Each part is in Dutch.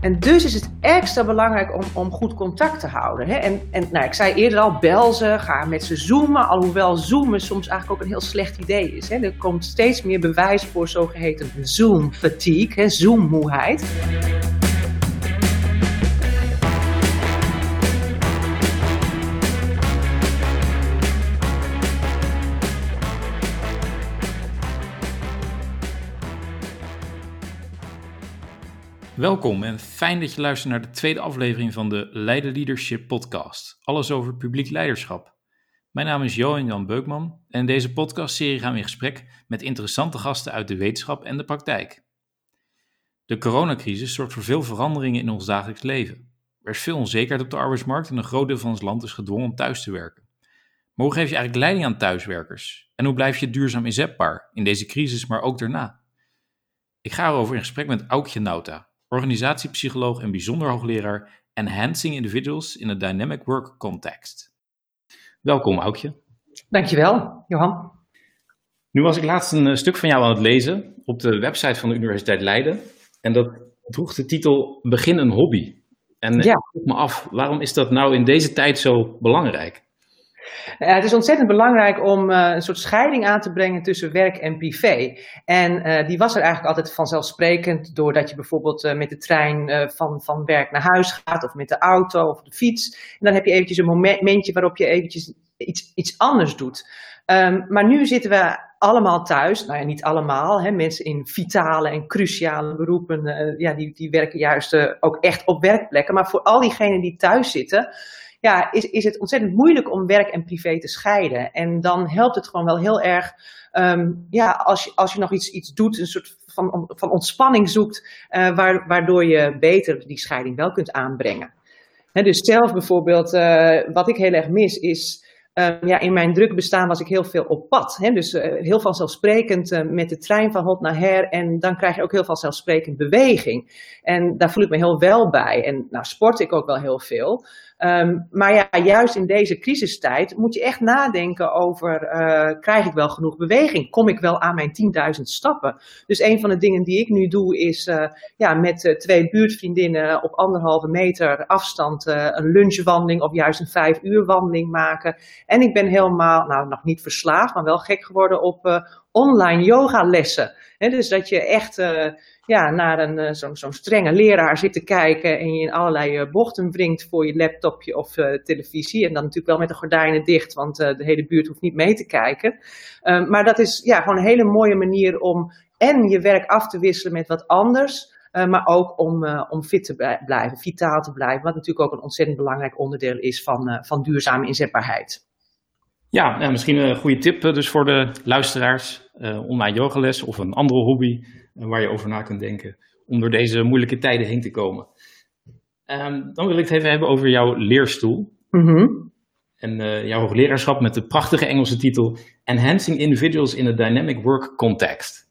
En dus is het extra belangrijk om, om goed contact te houden. Hè? En, en nou, ik zei eerder al, bel ze, ga met ze zoomen. Alhoewel zoomen soms eigenlijk ook een heel slecht idee is. Hè? Er komt steeds meer bewijs voor zogeheten zoom-fatigue, zoommoeheid. Welkom en fijn dat je luistert naar de tweede aflevering van de Leiden Leadership Podcast. Alles over publiek leiderschap. Mijn naam is Johan Jan Beukman en in deze podcastserie gaan we in gesprek met interessante gasten uit de wetenschap en de praktijk. De coronacrisis zorgt voor veel veranderingen in ons dagelijks leven. Er is veel onzekerheid op de arbeidsmarkt en een groot deel van ons land is gedwongen om thuis te werken. Maar hoe geef je eigenlijk leiding aan thuiswerkers? En hoe blijf je duurzaam inzetbaar in deze crisis, maar ook daarna? Ik ga erover in gesprek met Aukje Nauta, organisatiepsycholoog en bijzonder hoogleraar Enhancing Individuals in a Dynamic Work Context. Welkom, Aukje. Dankjewel, Johan. Nu was ik laatst een eh, stuk van jou aan het lezen op de website van de Universiteit Leiden. En dat droeg de titel Begin een hobby. En ja. ik vroeg me af, waarom is dat nou in deze tijd zo belangrijk? Ja, het is ontzettend belangrijk om uh, een soort scheiding aan te brengen tussen werk en privé. En uh, die was er eigenlijk altijd vanzelfsprekend doordat je bijvoorbeeld met de trein van, van werk naar huis gaat of met de auto of de fiets. En dan heb je eventjes een momentje waarop je eventjes iets, iets anders doet. Um, maar nu zitten we allemaal thuis. Nou ja, niet allemaal. Hè. Mensen in vitale en cruciale beroepen, ja, die, die werken juist ook echt op werkplekken. Maar voor al diegenen die thuis zitten ja, is, is het ontzettend moeilijk om werk en privé te scheiden. En dan helpt het gewoon wel heel erg, um, ja, als je, als je nog iets, iets doet, een soort van, van ontspanning zoekt, uh, waardoor je beter die scheiding wel kunt aanbrengen. He, dus zelf bijvoorbeeld, uh, wat ik heel erg mis, is Um, ja, in mijn druk bestaan was ik heel veel op pad. Hè? Dus uh, heel vanzelfsprekend uh, met de trein van hot naar her. En dan krijg je ook heel vanzelfsprekend beweging. En daar voel ik me heel wel bij. En nou sport ik ook wel heel veel. Um, maar ja, juist in deze crisistijd moet je echt nadenken over, uh, krijg ik wel genoeg beweging? Kom ik wel aan mijn 10.000 stappen? Dus een van de dingen die ik nu doe is uh, ja, met uh, twee buurtvriendinnen op anderhalve meter afstand een lunchwandeling of juist een vijf uur wandeling maken. En ik ben helemaal, nou nog niet verslaafd, maar wel gek geworden op online yogalessen. He, dus dat je echt ja, naar een, eh, zo'n zo'n strenge leraar zit te kijken en je in allerlei eh, bochten wringt voor je laptopje of uh, televisie. En dan natuurlijk wel met de gordijnen dicht, want de hele buurt hoeft niet mee te kijken. Um, maar dat is ja, gewoon een hele mooie manier om en je werk af te wisselen met wat anders. Maar ook om, om fit te blijven, vitaal te blijven. Wat natuurlijk ook een ontzettend belangrijk onderdeel is van, van duurzame inzetbaarheid. Ja, nou, misschien een goede tip dus voor de luisteraars. online yogales of een andere hobby waar je over na kunt denken om door deze moeilijke tijden heen te komen. Um, dan wil ik het even hebben over jouw leerstoel. Mm -hmm. En uh, jouw hoogleraarschap met de prachtige Engelse titel Enhancing Individuals in a Dynamic Work Context.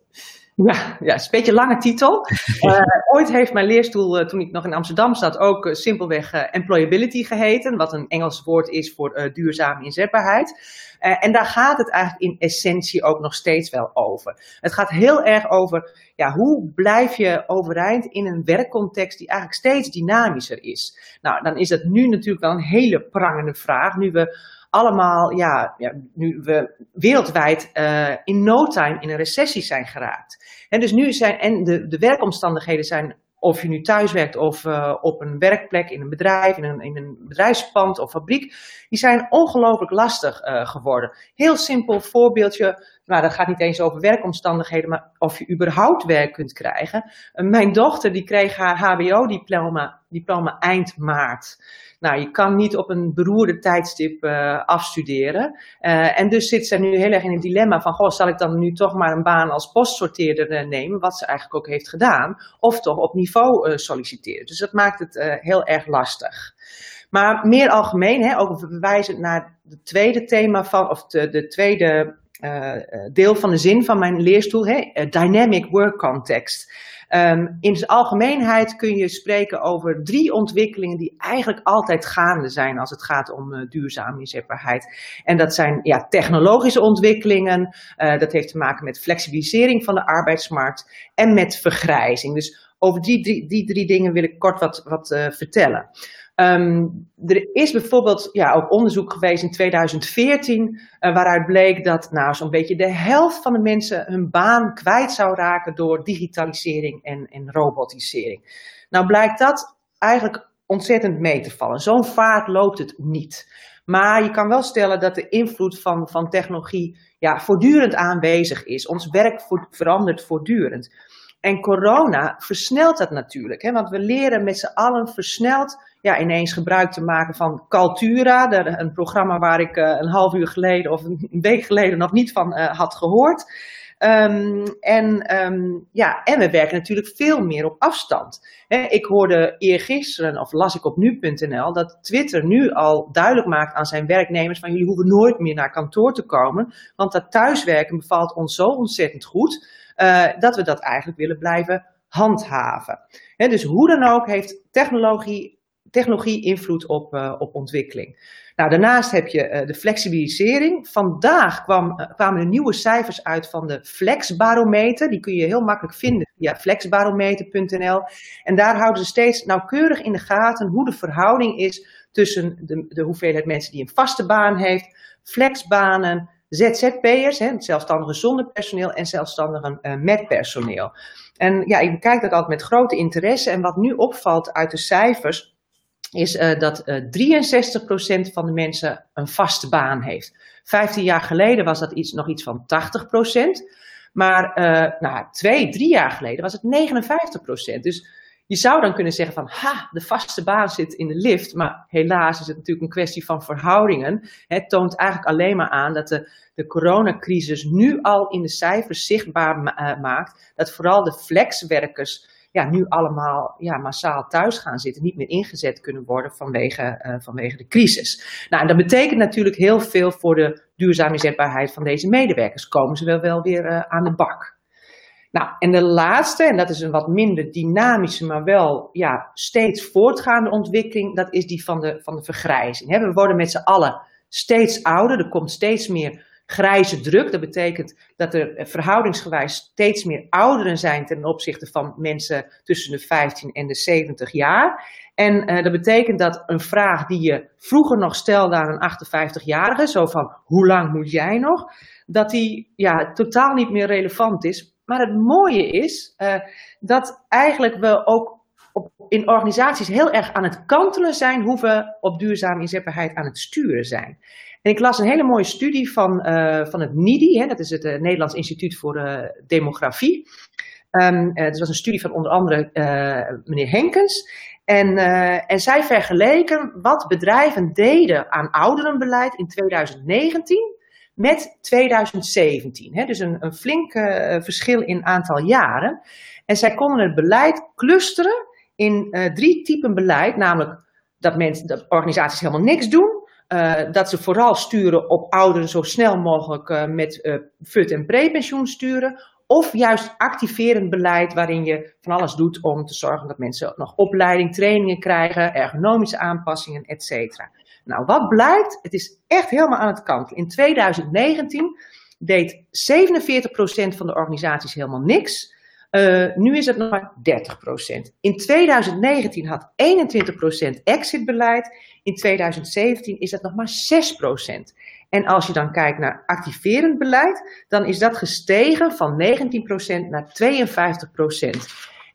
Ja, ja, is een beetje een lange titel. Uh, ooit heeft mijn leerstoel, uh, toen ik nog in Amsterdam zat, ook uh, simpelweg employability geheten. Wat een Engels woord is voor duurzame inzetbaarheid. en daar gaat het eigenlijk in essentie ook nog steeds wel over. Het gaat heel erg over, ja, hoe blijf je overeind in een werkcontext die eigenlijk steeds dynamischer is. Nou, dan is dat nu natuurlijk wel een hele prangende vraag. Nu we allemaal, ja, ja nu we wereldwijd uh, in no time in een recessie zijn geraakt. En dus nu zijn, en de, de werkomstandigheden zijn, of je nu thuis werkt of uh, op een werkplek, in een bedrijf, in een, in een bedrijfspand of fabriek, die zijn ongelooflijk lastig uh, geworden. Heel simpel voorbeeldje, nou dat gaat niet eens over werkomstandigheden, maar of je überhaupt werk kunt krijgen. mijn dochter die kreeg haar HBO-diploma diploma eind maart. Nou, je kan niet op een beroerde tijdstip uh, afstuderen. Uh, en dus zit ze nu heel erg in een dilemma van, goh, zal ik dan nu toch maar een baan als postsorteerder uh, nemen, wat ze eigenlijk ook heeft gedaan, of toch op niveau solliciteren. Dus dat maakt het heel erg lastig. Maar meer algemeen, hè, ook verwijzend naar het tweede thema van, of de, de tweede deel van de zin van mijn leerstoel, hè, dynamic work context. Um, in zijn algemeenheid kun je spreken over drie ontwikkelingen die eigenlijk altijd gaande zijn als het gaat om uh, duurzame inzetbaarheid. En dat zijn ja, technologische ontwikkelingen, uh, dat heeft te maken met flexibilisering van de arbeidsmarkt en met vergrijzing. Dus over die, die, die drie dingen wil ik kort wat, wat uh, vertellen. Um, er is bijvoorbeeld ja, ook onderzoek geweest in 2014, uh, waaruit bleek dat nou, zo'n beetje de helft van de mensen hun baan kwijt zou raken door digitalisering en, en robotisering. Nou blijkt dat eigenlijk ontzettend mee te vallen. Zo'n vaart loopt het niet. Maar je kan wel stellen dat de invloed van, van technologie ja, voortdurend aanwezig is. Ons werk verandert voortdurend. En corona versnelt dat natuurlijk. Hè? Want we leren met z'n allen versneld ja, ineens gebruik te maken van Cultura. een programma waar ik uh, een half uur geleden of een week geleden nog niet van uh, had gehoord. Um, en, um, ja, en we werken natuurlijk veel meer op afstand. ik hoorde eergisteren, of las ik op nu.nl, dat Twitter nu al duidelijk maakt aan zijn werknemers van jullie hoeven nooit meer naar kantoor te komen, want dat thuiswerken bevalt ons zo ontzettend goed, uh, dat we dat eigenlijk willen blijven handhaven. dus hoe dan ook heeft technologie, technologie invloed op, uh, op ontwikkeling. Nou, daarnaast heb je uh, de flexibilisering. Vandaag kwam, uh, kwamen er nieuwe cijfers uit van de flexbarometer. Die kun je heel makkelijk vinden via flexbarometer.nl. En daar houden ze steeds nauwkeurig in de gaten hoe de verhouding is tussen de, de hoeveelheid mensen die een vaste baan heeft, flexbanen, ZZP'ers, hè, zelfstandigen zonder personeel en zelfstandigen met personeel. En ja, ik bekijk dat altijd met grote interesse. En wat nu opvalt uit de cijfers, is uh, dat uh, eh, 63% van de mensen een vaste baan heeft. 15 jaar geleden was dat iets, nog iets van 80%. Maar uh, nou, twee, drie jaar geleden was het 59%. Dus je zou dan kunnen zeggen van, ha, de vaste baan zit in de lift. Maar helaas is het natuurlijk een kwestie van verhoudingen. Het toont eigenlijk alleen maar aan dat de, de coronacrisis nu al in de cijfers zichtbaar ma maakt. Dat vooral de flexwerkers ja, nu allemaal ja, massaal thuis gaan zitten, niet meer ingezet kunnen worden vanwege, uh, vanwege de crisis. Nou, en dat betekent natuurlijk heel veel voor de duurzame inzetbaarheid van deze medewerkers. Komen ze wel, wel weer uh, aan de bak. Nou, en de laatste, en dat is een wat minder dynamische, maar wel ja, steeds voortgaande ontwikkeling, dat is die van de, van de vergrijzing. We worden met z'n allen steeds ouder, er komt steeds meer grijze druk. Dat betekent dat er verhoudingsgewijs steeds meer ouderen zijn ten opzichte van mensen tussen de 15 en de 70 jaar. En uh, dat betekent dat een vraag die je vroeger nog stelde aan een 58-jarige, zo van hoe lang moet jij nog, dat die ja, totaal niet meer relevant is. Maar het mooie is uh, dat eigenlijk we ook in organisaties heel erg aan het kantelen zijn hoe we op duurzame inzetbaarheid aan het sturen zijn. En ik las een hele mooie studie van, uh, van het NIDI, hè, dat is het uh, Nederlands Instituut voor uh, Demografie. Um, het was een studie van onder andere meneer Henkens. En, en zij vergeleken wat bedrijven deden aan ouderenbeleid in 2019 met 2017. Hè, dus een, een flink verschil in aantal jaren. En zij konden het beleid clusteren in drie typen beleid, namelijk dat, mensen, dat organisaties helemaal niks doen uh, dat ze vooral sturen op ouderen zo snel mogelijk uh, met FUT en prepensioen sturen. Of juist activerend beleid waarin je van alles doet om te zorgen dat mensen nog opleiding, trainingen krijgen, ergonomische aanpassingen, etc. Nou, wat blijkt? Het is echt helemaal aan het kantelen. In 2019 deed 47% van de organisaties helemaal niks. Uh, nu is het nog maar 30%. In 2019 had 21% exitbeleid. In 2017 is dat nog maar 6%. En als je dan kijkt naar activerend beleid, dan is dat gestegen van 19% naar 52%.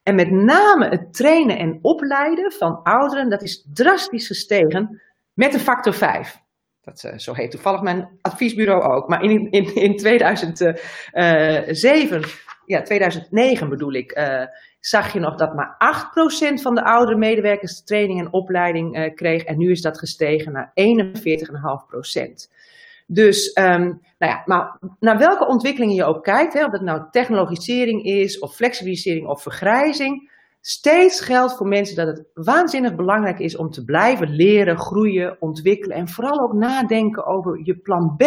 En met name het trainen en opleiden van ouderen, dat is drastisch gestegen met een factor 5. Dat, uh, zo heet toevallig mijn adviesbureau ook. Maar in, in, in 2007 ja, 2009 bedoel ik, uh, zag je nog dat maar 8% van de oudere medewerkers training en opleiding uh, kreeg. En nu is dat gestegen naar 41,5%. Dus, um, nou ja, maar naar welke ontwikkelingen je ook kijkt, hè, of dat nou technologisering is, of flexibilisering of vergrijzing, steeds geldt voor mensen dat het waanzinnig belangrijk is om te blijven leren, groeien, ontwikkelen en vooral ook nadenken over je plan B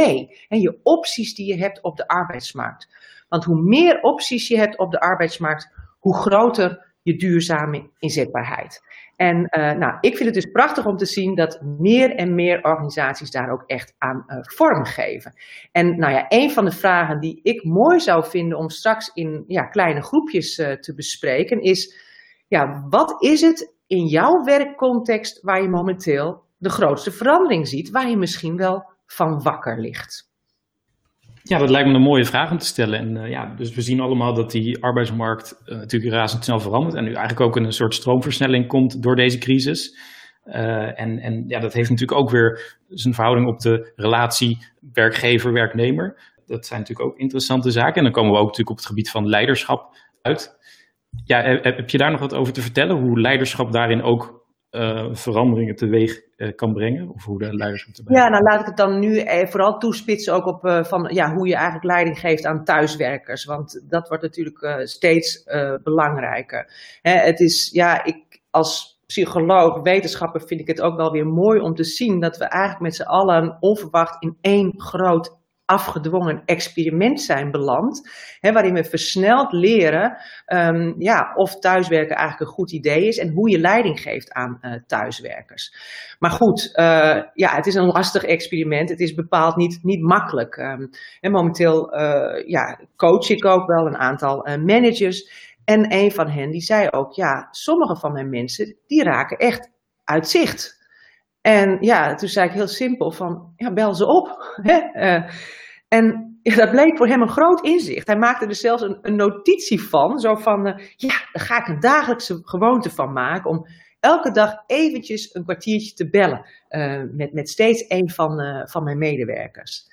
en je opties die je hebt op de arbeidsmarkt. Want hoe meer opties je hebt op de arbeidsmarkt, hoe groter je duurzame inzetbaarheid. En uh, nou, ik vind het dus prachtig om te zien dat meer en meer organisaties daar ook echt aan uh, vorm geven. En nou ja, een van de vragen die ik mooi zou vinden om straks in ja, kleine groepjes uh, te bespreken is, ja, wat is het in jouw werkcontext waar je momenteel de grootste verandering ziet, waar je misschien wel van wakker ligt? Ja, dat lijkt me een mooie vraag om te stellen. En uh, ja, dus we zien allemaal dat die arbeidsmarkt uh, natuurlijk razendsnel verandert en nu eigenlijk ook een soort stroomversnelling komt door deze crisis. Uh, en, en ja, dat heeft natuurlijk ook weer zijn verhouding op de relatie werkgever-werknemer. Dat zijn natuurlijk ook interessante zaken. En dan komen we ook natuurlijk op het gebied van leiderschap uit. Ja, heb je daar nog wat over te vertellen? Hoe leiderschap daarin ook uh, veranderingen teweeg uh, kan brengen? Of hoe de leiders moeten Ja, nou laat ik het dan nu eh, vooral toespitsen ook op van, ja, hoe je eigenlijk leiding geeft aan thuiswerkers. Want dat wordt natuurlijk steeds belangrijker. Hè, het is, ja, ik als psycholoog, wetenschapper vind ik het ook wel weer mooi om te zien dat we eigenlijk met z'n allen onverwacht in één groot afgedwongen experiment zijn beland, hè, waarin we versneld leren um, ja, of thuiswerken eigenlijk een goed idee is en hoe je leiding geeft aan uh, thuiswerkers. Maar goed, uh, ja, het is een lastig experiment. Het is bepaald niet, niet makkelijk. En momenteel uh, ja, coach ik ook wel een aantal managers. En een van hen die zei ook, ja, sommige van mijn mensen die raken echt uit zicht. En ja, toen zei ik heel simpel van, ja, bel ze op. Hè? Uh, en dat bleek voor hem een groot inzicht. Hij maakte er zelfs een, een notitie van, zo van, uh, ja, daar ga ik een dagelijkse gewoonte van maken om elke dag eventjes een kwartiertje te bellen uh, met, met steeds een van, van mijn medewerkers.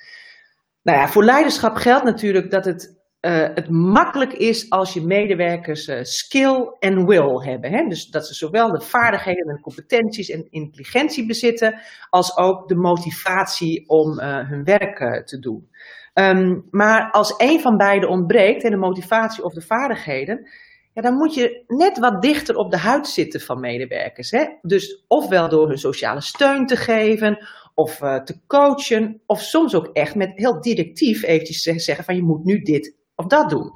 Nou ja, voor leiderschap geldt natuurlijk dat het uh, het makkelijk is als je medewerkers uh, skill en will hebben. Hè? Dus dat ze zowel de vaardigheden en competenties en intelligentie bezitten, als ook de motivatie om uh, hun werk te doen. Um, maar als een van beide ontbreekt, de motivatie of de vaardigheden, ja, dan moet je net wat dichter op de huid zitten van medewerkers. Hè? Dus ofwel door hun sociale steun te geven, of te coachen, of soms ook echt met heel directief eventjes zeggen van je moet nu dit dat doen.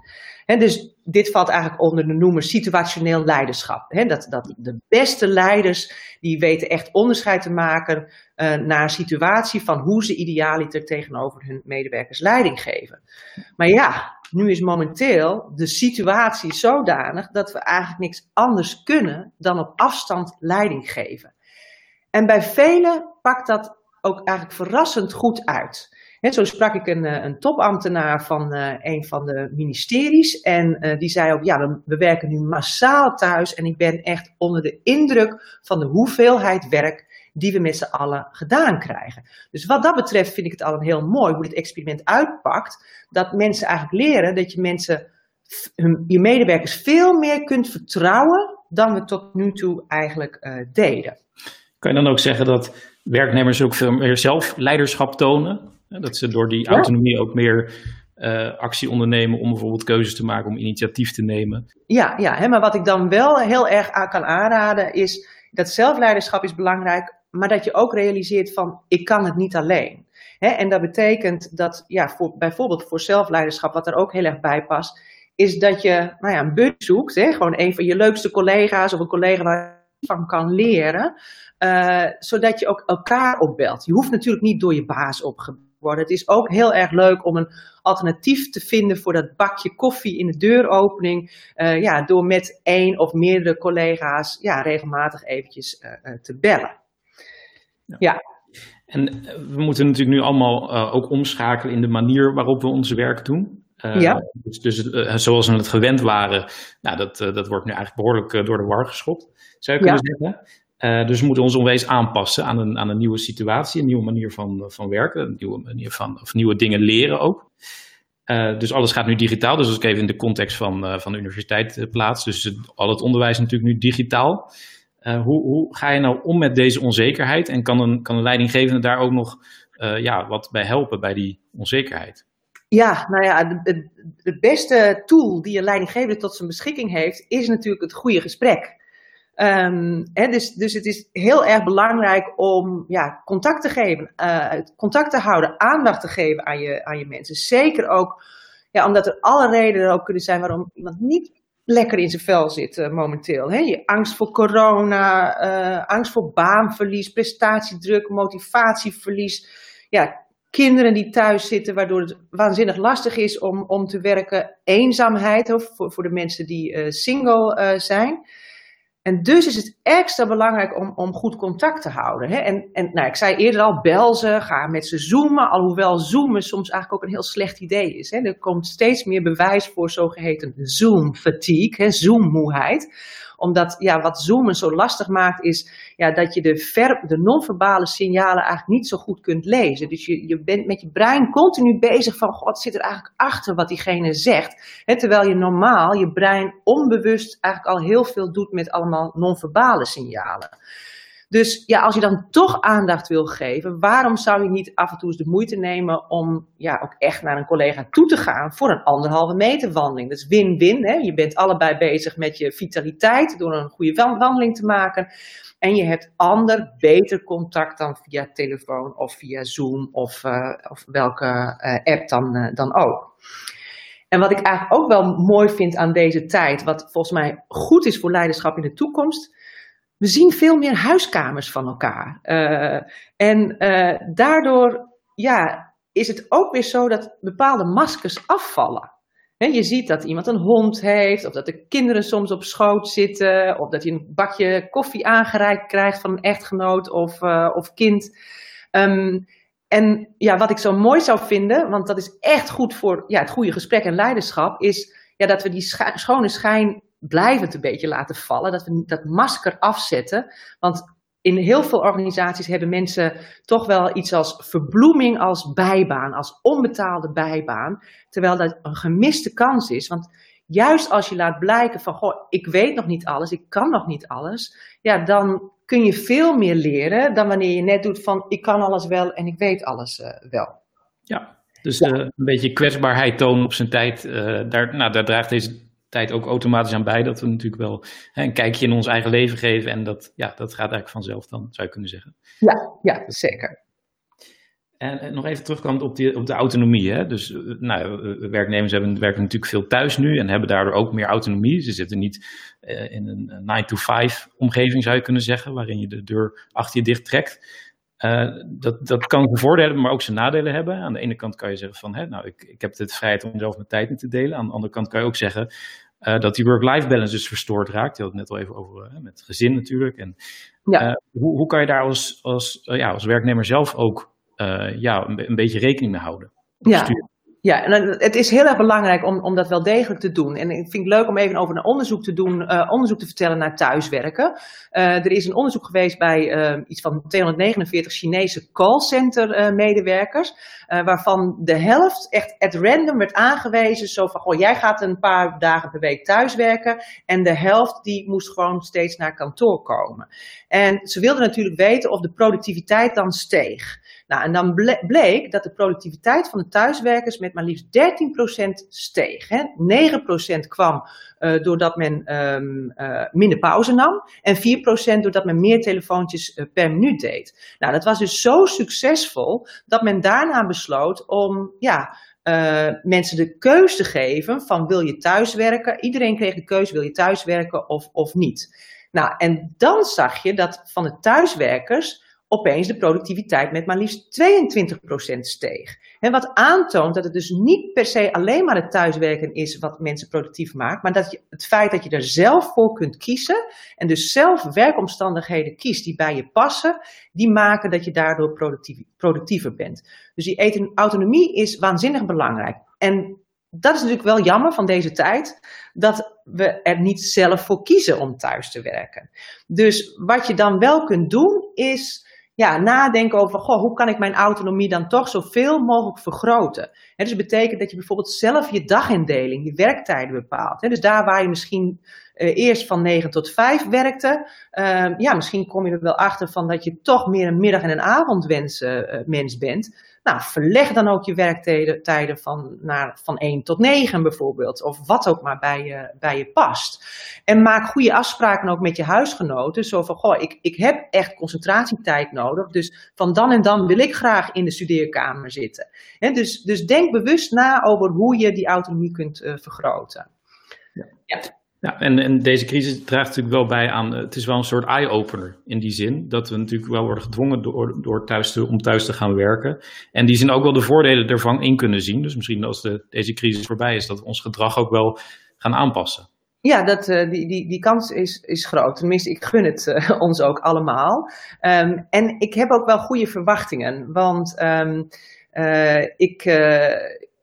dus dit valt eigenlijk onder de noemer situationeel leiderschap. dat, dat de beste leiders die weten echt onderscheid te maken uh, naar een situatie van hoe ze idealiter tegenover hun medewerkers leiding geven. Maar ja, nu is momenteel de situatie zodanig dat we eigenlijk niks anders kunnen dan op afstand leiding geven. En bij velen pakt dat ook eigenlijk verrassend goed uit zo sprak ik een, eh, een topambtenaar van uh, een van de ministeries. En uh, die zei ook, ja, we werken nu massaal thuis. En ik ben echt onder de indruk van de hoeveelheid werk die we met z'n allen gedaan krijgen. Dus wat dat betreft vind ik het al een heel mooi hoe dit experiment uitpakt. Dat mensen eigenlijk leren dat je mensen, je medewerkers veel meer kunt vertrouwen dan we tot nu toe eigenlijk deden. Kan je dan ook zeggen dat werknemers ook veel meer zelf leiderschap tonen? Dat ze door die autonomie ook meer uh, actie ondernemen om bijvoorbeeld keuzes te maken, om initiatief te nemen. Ja, ja hè, maar wat ik dan wel heel erg aan kan aanraden is dat zelfleiderschap is belangrijk, maar dat je ook realiseert van ik kan het niet alleen. Hè, en dat betekent dat ja, voor, bijvoorbeeld voor zelfleiderschap, wat er ook heel erg bij past, is dat je nou ja, een buddy zoekt, hè, gewoon een van je leukste collega's of een collega waar je van kan leren, uh, zodat je ook elkaar opbelt. Je hoeft natuurlijk niet door je baas opgebeld worden. Het is ook heel erg leuk om een alternatief te vinden voor dat bakje koffie in de deuropening. Uh, ja, door met één of meerdere collega's ja, regelmatig eventjes uh, te bellen. Ja. ja. En we moeten natuurlijk nu allemaal uh, ook omschakelen in de manier waarop we ons werk doen. ja. Dus, dus zoals we het gewend waren, nou, dat, dat wordt nu eigenlijk behoorlijk door de war geschopt, zou je kunnen ja. zeggen. Uh, dus we moeten ons onwees aanpassen aan een, aan een nieuwe situatie, een nieuwe manier van, van werken, een nieuwe manier van, of nieuwe dingen leren ook. Uh, dus alles gaat nu digitaal. Dus als ik even in de context van, van de universiteit plaats. Dus al het onderwijs natuurlijk nu digitaal. hoe, hoe ga je nou om met deze onzekerheid? En kan een, kan een leidinggevende daar ook nog ja, wat bij helpen bij die onzekerheid? Ja, nou ja, de, de beste tool die een leidinggevende tot zijn beschikking heeft, is natuurlijk het goede gesprek. Um, dus, dus het is heel erg belangrijk om ja, contact te geven, uh, contact te houden, aandacht te geven aan je, aan je mensen. Zeker ook ja, omdat er alle redenen ook kunnen zijn waarom iemand niet lekker in zijn vel zit uh, momenteel. Je angst voor corona, uh, angst voor baanverlies, prestatiedruk, motivatieverlies. Ja, kinderen die thuis zitten, waardoor het waanzinnig lastig is om, om te werken. Eenzaamheid, voor, voor de mensen die single zijn. En dus is het extra belangrijk om, om goed contact te houden. Hè? En, en nou, ik zei eerder al, bel ze, ga met ze zoomen. Alhoewel zoomen soms eigenlijk ook een heel slecht idee is. Hè? Er komt steeds meer bewijs voor zogeheten zoom-fatigue, zoommoeheid omdat ja, wat zoomen zo lastig maakt, is ja, dat je de, ver, de non-verbale signalen eigenlijk niet zo goed kunt lezen. Dus je, je bent met je brein continu bezig van, wat zit er eigenlijk achter wat diegene zegt. terwijl je normaal je brein onbewust eigenlijk al heel veel doet met allemaal non-verbale signalen. Dus ja, als je dan toch aandacht wil geven, waarom zou je niet af en toe eens de moeite nemen om ja, ook echt naar een collega toe te gaan voor een anderhalve meter wandeling? Dat is win-win. Je bent allebei bezig met je vitaliteit door een goede wandeling te maken. En je hebt ander, beter contact dan via telefoon of via Zoom of, uh, of welke uh, app dan, uh, dan ook. En wat ik eigenlijk ook wel mooi vind aan deze tijd, wat volgens mij goed is voor leiderschap in de toekomst, we zien veel meer huiskamers van elkaar. Uh, en uh, daardoor ja, is het ook weer zo dat bepaalde maskers afvallen. Je ziet dat iemand een hond heeft, of dat de kinderen soms op schoot zitten, of dat je een bakje koffie aangereikt krijgt van een echtgenoot of, uh, of kind. Um, en ja, wat ik zo mooi zou vinden, want dat is echt goed voor ja, het goede gesprek en leiderschap, is ja, dat we die schone schijn blijvend een beetje laten vallen. Dat we dat masker afzetten. Want in heel veel organisaties hebben mensen toch wel iets als verbloeming als bijbaan, als onbetaalde bijbaan. Terwijl dat een gemiste kans is. Want juist als je laat blijken van, goh, ik weet nog niet alles, ik kan nog niet alles. Ja, dan kun je veel meer leren dan wanneer je net doet van, ik kan alles wel en ik weet alles uh, wel. Ja, dus uh, een beetje kwetsbaarheid tonen op zijn tijd. Uh, daar, nou, daar draagt deze tijd ook automatisch aan bij. Dat we natuurlijk wel hè, een kijkje in ons eigen leven geven. En dat, ja, dat gaat eigenlijk vanzelf dan, zou je kunnen zeggen. Ja, ja zeker. En, nog even terugkomend op, die, op de autonomie. Hè? Dus eh, nou, werknemers hebben, werken natuurlijk veel thuis nu en hebben daardoor ook meer autonomie. Ze zitten niet uh, in een 9-to-5 omgeving, zou je kunnen zeggen, waarin je de deur achter je dicht trekt. Uh, dat, dat kan zijn voordelen hebben, maar ook zijn nadelen hebben. Aan de ene kant kan je zeggen van, hè, nou, ik, ik heb de vrijheid om zelf mijn tijd in te delen. Aan de andere kant kan je ook zeggen uh, dat die work-life balance dus verstoord raakt. Je had het net al even over uh, met gezin natuurlijk. En, ja. hoe, hoe kan je daar als, als, ja, als werknemer zelf ook ja, een, een, beetje rekening mee houden? Ja. Ja, en het is heel erg belangrijk om, om dat wel degelijk te doen. En ik vind het leuk om even over een onderzoek te doen, uh, onderzoek te vertellen naar thuiswerken. Uh, er is een onderzoek geweest bij uh, iets van 249 Chinese callcenter medewerkers, waarvan de helft echt at random werd aangewezen, zo van, goh, jij gaat een paar dagen per week thuiswerken, en de helft die moest gewoon steeds naar kantoor komen. En ze wilden natuurlijk weten of de productiviteit dan steeg. Nou, en dan bleek dat de productiviteit van de thuiswerkers met maar liefst 13% steeg. Hè. 9% kwam uh, doordat men um, uh, minder pauze nam en 4% doordat men meer telefoontjes uh, per minuut deed. Nou, dat was dus zo succesvol dat men daarna besloot om ja, mensen de keus te geven van wil je thuiswerken? Iedereen kreeg de keus wil je thuiswerken of, of niet. Nou, en dan zag je dat van de thuiswerkers opeens de productiviteit met maar liefst 22% steeg. En wat aantoont dat het dus niet per se alleen maar het thuiswerken is wat mensen productief maakt, maar dat je, het feit dat je er zelf voor kunt kiezen en dus zelf werkomstandigheden kiest die bij je passen, die maken dat je daardoor productiever bent. Dus die autonomie is waanzinnig belangrijk. En dat is natuurlijk wel jammer van deze tijd, dat we er niet zelf voor kiezen om thuis te werken. Dus wat je dan wel kunt doen, is ja, nadenken over goh, hoe kan ik mijn autonomie dan toch zoveel mogelijk vergroten. He, dus betekent dat je bijvoorbeeld zelf je dagindeling, je werktijden bepaalt. He, dus daar waar je misschien uh, eerst van 9 tot 5 werkte, uh, ja, misschien kom je er wel achter van dat je toch meer een middag- en een avondmens uh, mens bent. Nou, verleg dan ook je werktijden van, naar, van 1 tot 9 bijvoorbeeld. Of wat ook maar bij je, bij je past. En maak goede afspraken ook met je huisgenoten. Zo van, goh, ik, ik heb echt concentratietijd nodig. Dus van dan en dan wil ik graag in de studeerkamer zitten. He, dus, dus denk bewust na over hoe je die autonomie kunt uh, vergroten. Ja. ja. Ja, en, en deze crisis draagt natuurlijk wel bij aan, eh, het is wel een soort eye-opener in die zin, dat we natuurlijk wel worden gedwongen door, door thuis te, om thuis te gaan werken. En die zin ook wel de voordelen ervan in kunnen zien. Dus misschien als de, deze crisis voorbij is, dat we ons gedrag ook wel gaan aanpassen. Ja, dat, uh, die, die, die kans is, is groot. Tenminste, ik gun het uh, ons ook allemaal. Um, en ik heb ook wel goede verwachtingen. Want um, uh, ik,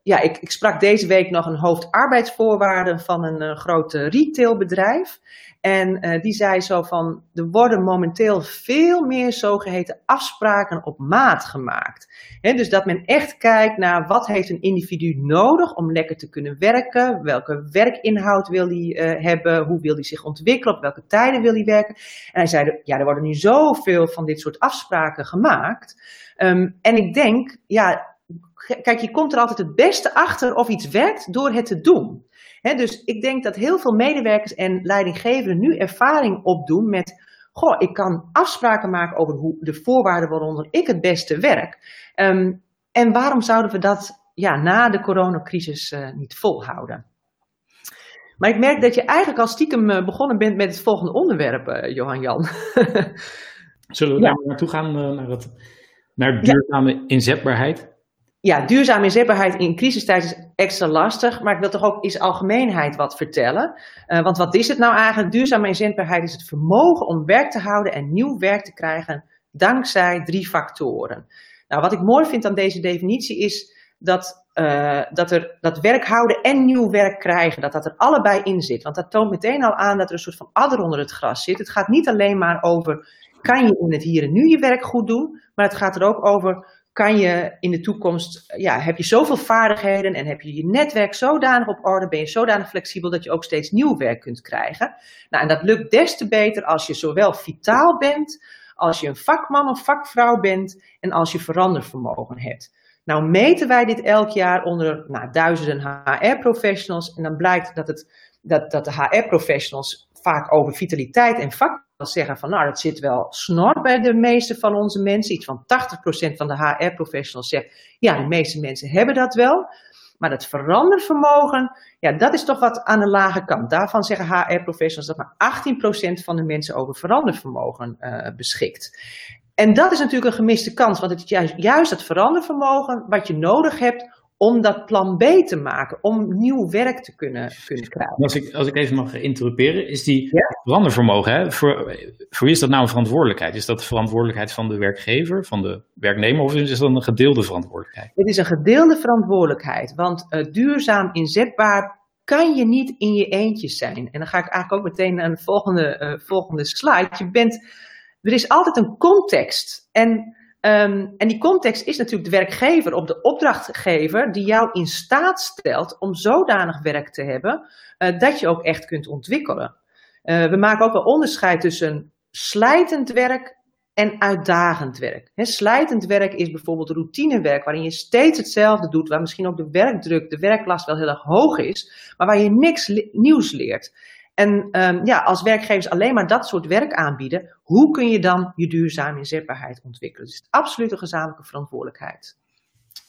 ja, ik, ik, sprak deze week nog een hoofdarbeidsvoorwaarden van een groot retailbedrijf. En uh, die zei zo van, er worden momenteel veel meer zogeheten afspraken op maat gemaakt. Dus dat men echt kijkt naar wat heeft een individu nodig om lekker te kunnen werken, welke werkinhoud wil hij uh, hebben, hoe wil hij zich ontwikkelen, op welke tijden wil hij werken. En hij zei, ja, er worden nu zoveel van dit soort afspraken gemaakt. Um, en ik denk, ja, kijk, je komt er altijd het beste achter of iets werkt door het te doen dus ik denk dat heel veel medewerkers en leidinggevenden nu ervaring opdoen met, goh, ik kan afspraken maken over hoe, de voorwaarden waaronder ik het beste werk. Um, en waarom zouden we dat ja, na de coronacrisis uh, niet volhouden? Maar ik merk dat je eigenlijk al stiekem uh, begonnen bent met het volgende onderwerp, uh, Johan Jan. Zullen we ja. daar naartoe gaan, naar, het, naar duurzame ja. inzetbaarheid? Ja, duurzame inzetbaarheid in crisistijd is extra lastig, maar ik wil toch ook in algemeenheid wat vertellen. Uh, want wat is het nou eigenlijk? Duurzame inzetbaarheid is het vermogen om werk te houden en nieuw werk te krijgen dankzij drie factoren. Nou, wat ik mooi vind aan deze definitie is dat, uh, dat, er, dat werk houden en nieuw werk krijgen, dat dat er allebei in zit. Want dat toont meteen al aan dat er een soort van adder onder het gras zit. Het gaat niet alleen maar over, kan je in het hier en nu je werk goed doen, maar het gaat er ook over, kan je in de toekomst, ja, heb je zoveel vaardigheden en heb je je netwerk zodanig op orde, ben je zodanig flexibel dat je ook steeds nieuw werk kunt krijgen. Nou, en dat lukt des te beter als je zowel vitaal bent, als je een vakman of vakvrouw bent en als je verandervermogen hebt. Nou meten wij dit elk jaar onder nou, duizenden HR-professionals en dan blijkt dat, het, dat, dat de HR-professionals vaak over vitaliteit en vak zeggen van nou, dat zit wel snor bij de meeste van onze mensen. Iets van 80% van de HR-professionals zegt, ja, de meeste mensen hebben dat wel. Maar het verandervermogen, ja, dat is toch wat aan de lage kant. Daarvan zeggen HR-professionals dat maar 18% van de mensen over verandervermogen uh, beschikt. En dat is natuurlijk een gemiste kans, want het is juist, juist het verandervermogen wat je nodig hebt om dat plan B te maken, om nieuw werk te kunnen, kunnen krijgen. Als ik, als ik even mag interruperen, is die ja? verandervermogen, hè, voor, voor wie is dat nou een verantwoordelijkheid? Is dat de verantwoordelijkheid van de werkgever, van de werknemer, of is dat een gedeelde verantwoordelijkheid? Het is een gedeelde verantwoordelijkheid, want uh, duurzaam inzetbaar kan je niet in je eentje zijn. En dan ga ik eigenlijk ook meteen naar de volgende, uh, volgende slide. Je bent, er is altijd een context. En Um, en die context is natuurlijk de werkgever of de opdrachtgever die jou in staat stelt om zodanig werk te hebben uh, dat je ook echt kunt ontwikkelen. Uh, we maken ook wel onderscheid tussen slijtend werk en uitdagend werk. He, slijtend werk is bijvoorbeeld routinewerk waarin je steeds hetzelfde doet, waar misschien ook de werkdruk, de werklast wel heel erg hoog is, maar waar je niks nieuws leert. En um, ja, als werkgevers alleen maar dat soort werk aanbieden, hoe kun je dan je duurzame inzetbaarheid ontwikkelen? Dus het is absoluut een gezamenlijke verantwoordelijkheid.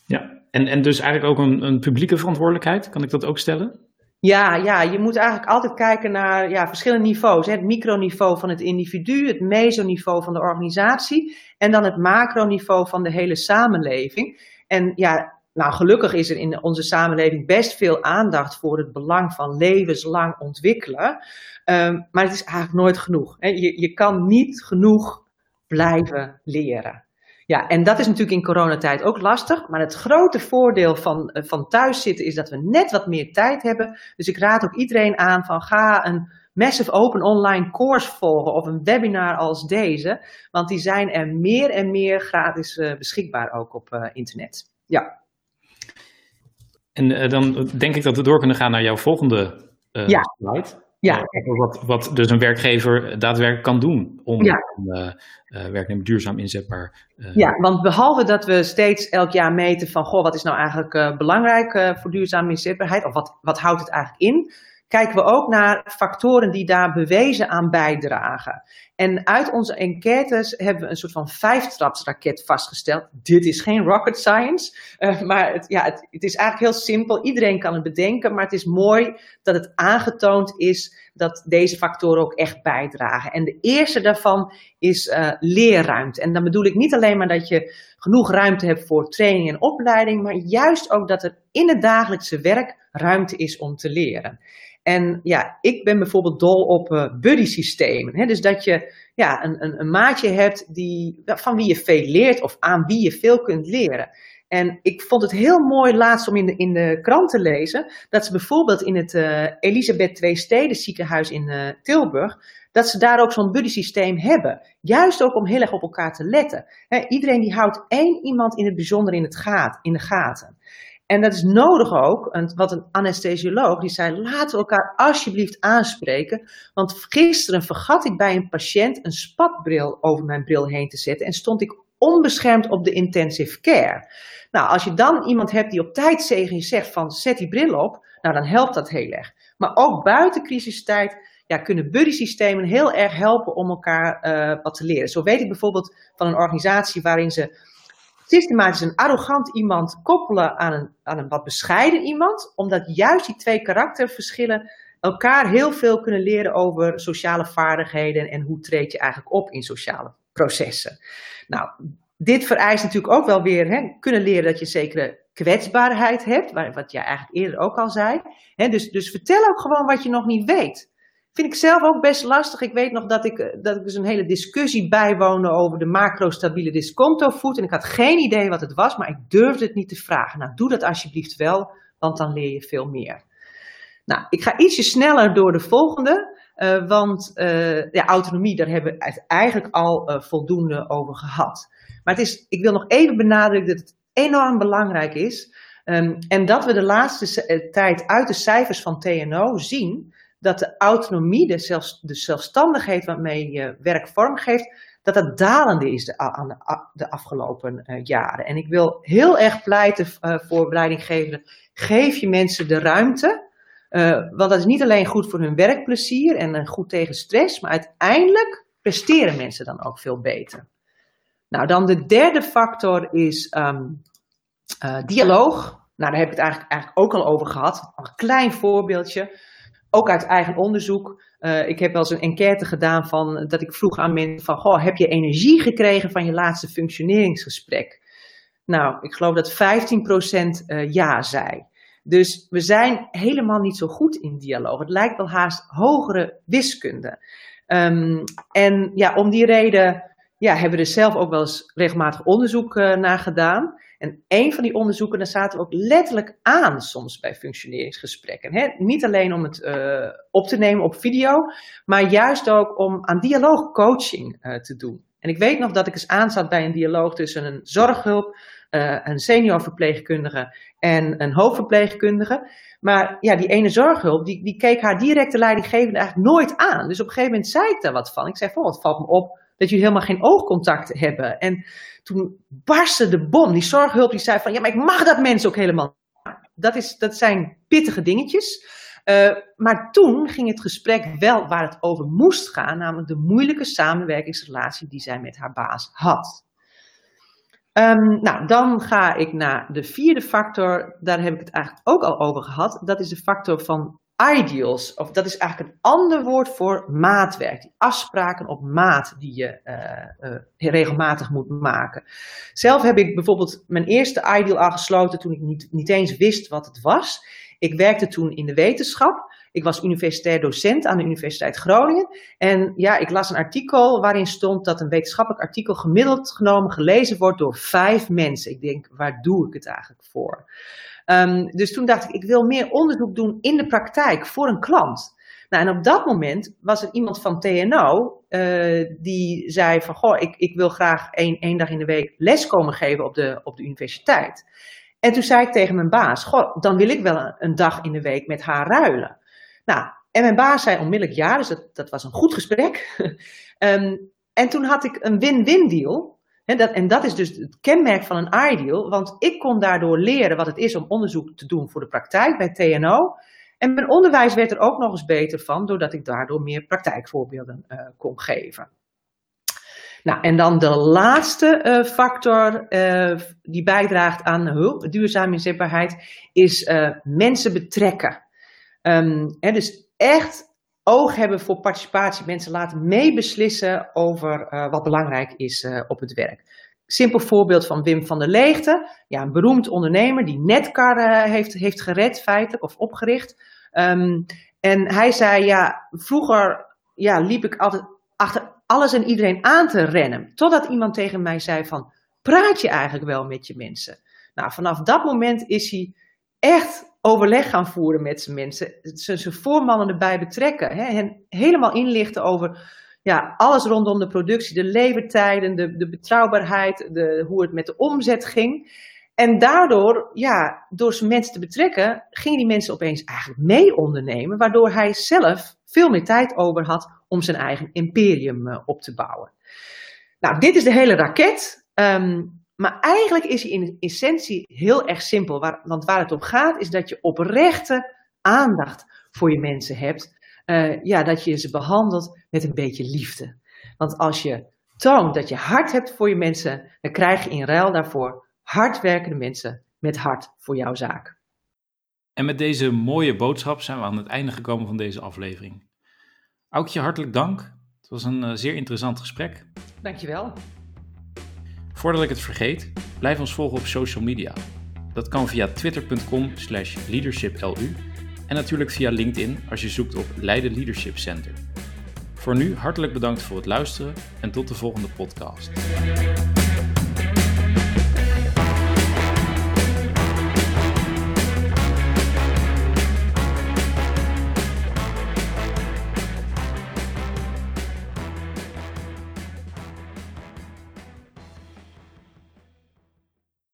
Ja, en, en dus eigenlijk ook een, een publieke verantwoordelijkheid, kan ik dat ook stellen? Ja, ja, je moet eigenlijk altijd kijken naar ja, verschillende niveaus. Hè. Het microniveau van het individu, het mesoniveau van de organisatie en dan het macroniveau van de hele samenleving. En ja, nou, gelukkig is er in onze samenleving best veel aandacht voor het belang van levenslang ontwikkelen. Um, maar het is eigenlijk nooit genoeg. Hè. Je, je kan niet genoeg blijven leren. Ja, en dat is natuurlijk in coronatijd ook lastig. Maar het grote voordeel van, uh, van thuiszitten is dat we net wat meer tijd hebben. Dus ik raad ook iedereen aan van ga een massive open online course volgen of een webinar als deze. Want die zijn er meer en meer gratis uh, beschikbaar ook op uh, internet. Ja. En uh, dan denk ik dat we door kunnen gaan naar jouw volgende uh, ja. slide. Ja. Uh, wat, wat dus een werkgever daadwerkelijk kan doen om ja. werknemer duurzaam inzetbaar. ja, want behalve dat we steeds elk jaar meten van, goh, wat is nou eigenlijk belangrijk voor duurzame inzetbaarheid? Of wat, wat houdt het eigenlijk in? Kijken we ook naar factoren die daar bewezen aan bijdragen. En uit onze enquêtes hebben we een soort van vijftrapsraket vastgesteld. Dit is geen rocket science, uh, maar het, ja, het, is eigenlijk heel simpel. Iedereen kan het bedenken, maar het is mooi dat het aangetoond is dat deze factoren ook echt bijdragen. En de eerste daarvan is uh, leerruimte. En dan bedoel ik niet alleen maar dat je genoeg ruimte hebt voor training en opleiding, maar juist ook dat er in het dagelijkse werk ruimte is om te leren. En ja, ik ben bijvoorbeeld dol op uh, buddy systemen. Dus dat je ja, een, een, een maatje hebt die, van wie je veel leert of aan wie je veel kunt leren. En ik vond het heel mooi laatst om in de, in de krant te lezen dat ze bijvoorbeeld in het uh, Elisabeth II Steden ziekenhuis in uh, Tilburg, dat ze daar ook zo'n buddy systeem hebben. Juist ook om heel erg op elkaar te letten. iedereen die houdt één iemand in het bijzonder in, het gaat, in de gaten. En dat is nodig ook, wat een anesthesioloog die zei, laten we elkaar alsjeblieft aanspreken. Want gisteren vergat ik bij een patiënt een spatbril over mijn bril heen te zetten en stond ik onbeschermd op de intensive care. Nou, als je dan iemand hebt die op tijd tegen je zegt van zet die bril op, nou dan helpt dat heel erg. Maar ook buiten crisistijd ja, kunnen buddy systemen heel erg helpen om elkaar uh, wat te leren. Zo weet ik bijvoorbeeld van een organisatie waarin ze systematisch een arrogant iemand koppelen aan een, aan een wat bescheiden iemand, omdat juist die twee karakterverschillen elkaar heel veel kunnen leren over sociale vaardigheden en hoe treed je eigenlijk op in sociale processen. Nou, dit vereist natuurlijk ook wel weer hè, kunnen leren dat je zekere kwetsbaarheid hebt, wat jij eigenlijk eerder ook al zei. Hè, dus, dus vertel ook gewoon wat je nog niet weet. Vind ik zelf ook best lastig. Ik weet nog dat ik, eh, dat ik dus een hele discussie bijwoonde over de macro-stabiele discontovoet. En ik had geen idee wat het was, maar ik durfde het niet te vragen. Nou, doe dat alsjeblieft wel, want dan leer je veel meer. Nou, ik ga ietsje sneller door de volgende. Uh, want uh, ja, autonomie, daar hebben we eigenlijk al voldoende over gehad. Maar het is, ik wil nog even benadrukken dat het enorm belangrijk is. Um, en dat we de laatste tijd uit de cijfers van TNO zien dat de autonomie, de, zelfs, de zelfstandigheid waarmee je werk vormgeeft, dat dat dalende is de, aan de, afgelopen uh, jaren. En ik wil heel erg pleiten uh, voor leidinggevenden, geef je mensen de ruimte. Uh, want dat is niet alleen goed voor hun werkplezier en goed tegen stress, maar uiteindelijk presteren mensen dan ook veel beter. Nou, dan de derde factor is um, dialoog. Nou, daar heb ik het eigenlijk, eigenlijk ook al over gehad. Een klein voorbeeldje ook uit eigen onderzoek. Uh, ik heb wel eens een enquête gedaan van dat ik vroeg aan mensen van, goh, heb je energie gekregen van je laatste functioneringsgesprek? Nou, ik geloof dat 15% uh, eh, ja zei. Dus we zijn helemaal niet zo goed in dialoog. Het lijkt wel haast hogere wiskunde. Um, en ja, om die reden ja, hebben we er zelf ook wel eens regelmatig onderzoek uh, naar gedaan. En een van die onderzoeken, daar zaten we ook letterlijk aan soms bij functioneringsgesprekken. Hè? Niet alleen om het uh, op te nemen op video, maar juist ook om aan dialoogcoaching uh, te doen. En ik weet nog dat ik eens aanzat bij een dialoog tussen een zorghulp, uh, een seniorverpleegkundige en een hoofdverpleegkundige. Maar ja, die ene zorghulp, die, die keek haar directe leidinggevende eigenlijk nooit aan. Dus op een gegeven moment zei ik daar wat van. Ik zei, van, het valt me op dat jullie helemaal geen oogcontact hebben. En toen barstte de bom. Die zorghulp die zei van, ja, maar ik mag dat mensen ook helemaal. Dat, is, dat zijn pittige dingetjes. Uh, maar toen ging het gesprek wel waar het over moest gaan, namelijk de moeilijke samenwerkingsrelatie die zij met haar baas had. Um, nou, dan ga ik naar de vierde factor. Daar heb ik het eigenlijk ook al over gehad. Dat is de factor van ideals, of dat is eigenlijk een ander woord voor maatwerk. Die afspraken op maat die je uh, uh, regelmatig moet maken. Zelf heb ik bijvoorbeeld mijn eerste ideal al gesloten toen ik niet, niet eens wist wat het was. Ik werkte toen in de wetenschap. Ik was universitair docent aan de Universiteit Groningen. En ja, ik las een artikel waarin stond dat een wetenschappelijk artikel gemiddeld genomen gelezen wordt door vijf mensen. Ik denk, waar doe ik het eigenlijk voor? Um, dus toen dacht ik, ik wil meer onderzoek doen in de praktijk voor een klant. Nou, en op dat moment was er iemand van TNO uh, die zei van, goh, ik, ik wil graag één, één dag in de week les komen geven op de, op de universiteit. En toen zei ik tegen mijn baas, goh, dan wil ik wel een, dag in de week met haar ruilen. Nou, en mijn baas zei onmiddellijk ja, dus dat, was een goed gesprek. um, en toen had ik een win-win deal. En dat, en dat is dus het kenmerk van een ideal, want ik kon daardoor leren wat het is om onderzoek te doen voor de praktijk bij TNO. En mijn onderwijs werd er ook nog eens beter van, doordat ik daardoor meer praktijkvoorbeelden uh, kon geven. Nou, en dan de laatste uh, factor uh, die bijdraagt aan hulp, duurzame inzetbaarheid, is mensen betrekken. Um, hè, dus echt oog hebben voor participatie. Mensen laten meebeslissen over uh, wat belangrijk is uh, op het werk. Simpel voorbeeld van Wim van der Leegte. Ja, een beroemd ondernemer die Netcar uh, heeft, heeft gered feitelijk of opgericht. Ehm, en hij zei, ja, vroeger ja, liep ik altijd achter alles en iedereen aan te rennen. Totdat iemand tegen mij zei van, praat je eigenlijk wel met je mensen? Nou, vanaf dat moment is hij echt overleg gaan voeren met zijn mensen. Zijn voormannen erbij betrekken. Hè? Helemaal inlichten over ja, alles rondom de productie. De levertijden, de, de betrouwbaarheid, de, hoe het met de omzet ging. En daardoor, ja, door zijn mensen te betrekken, gingen die mensen opeens eigenlijk mee ondernemen. Waardoor hij zelf veel meer tijd over had om zijn eigen imperium uh, op te bouwen. Nou, dit is de hele raket. Um, maar eigenlijk is hij in essentie heel erg simpel. Waar, want waar het om gaat is dat je oprechte aandacht voor je mensen hebt. Uh, ja, dat je ze behandelt met een beetje liefde. Want als je toont dat je hart hebt voor je mensen, dan krijg je in ruil daarvoor hardwerkende mensen met hart voor jouw zaak. En met deze mooie boodschap zijn we aan het einde gekomen van deze aflevering. Aukje, hartelijk dank. Het was een uh, zeer interessant gesprek. Dankjewel. Voordat ik het vergeet, blijf ons volgen op social media. Dat kan via twitter.com slash leadershiplu en natuurlijk via LinkedIn als je zoekt op Leiden Leadership Center. Voor nu hartelijk bedankt voor het luisteren en tot de volgende podcast.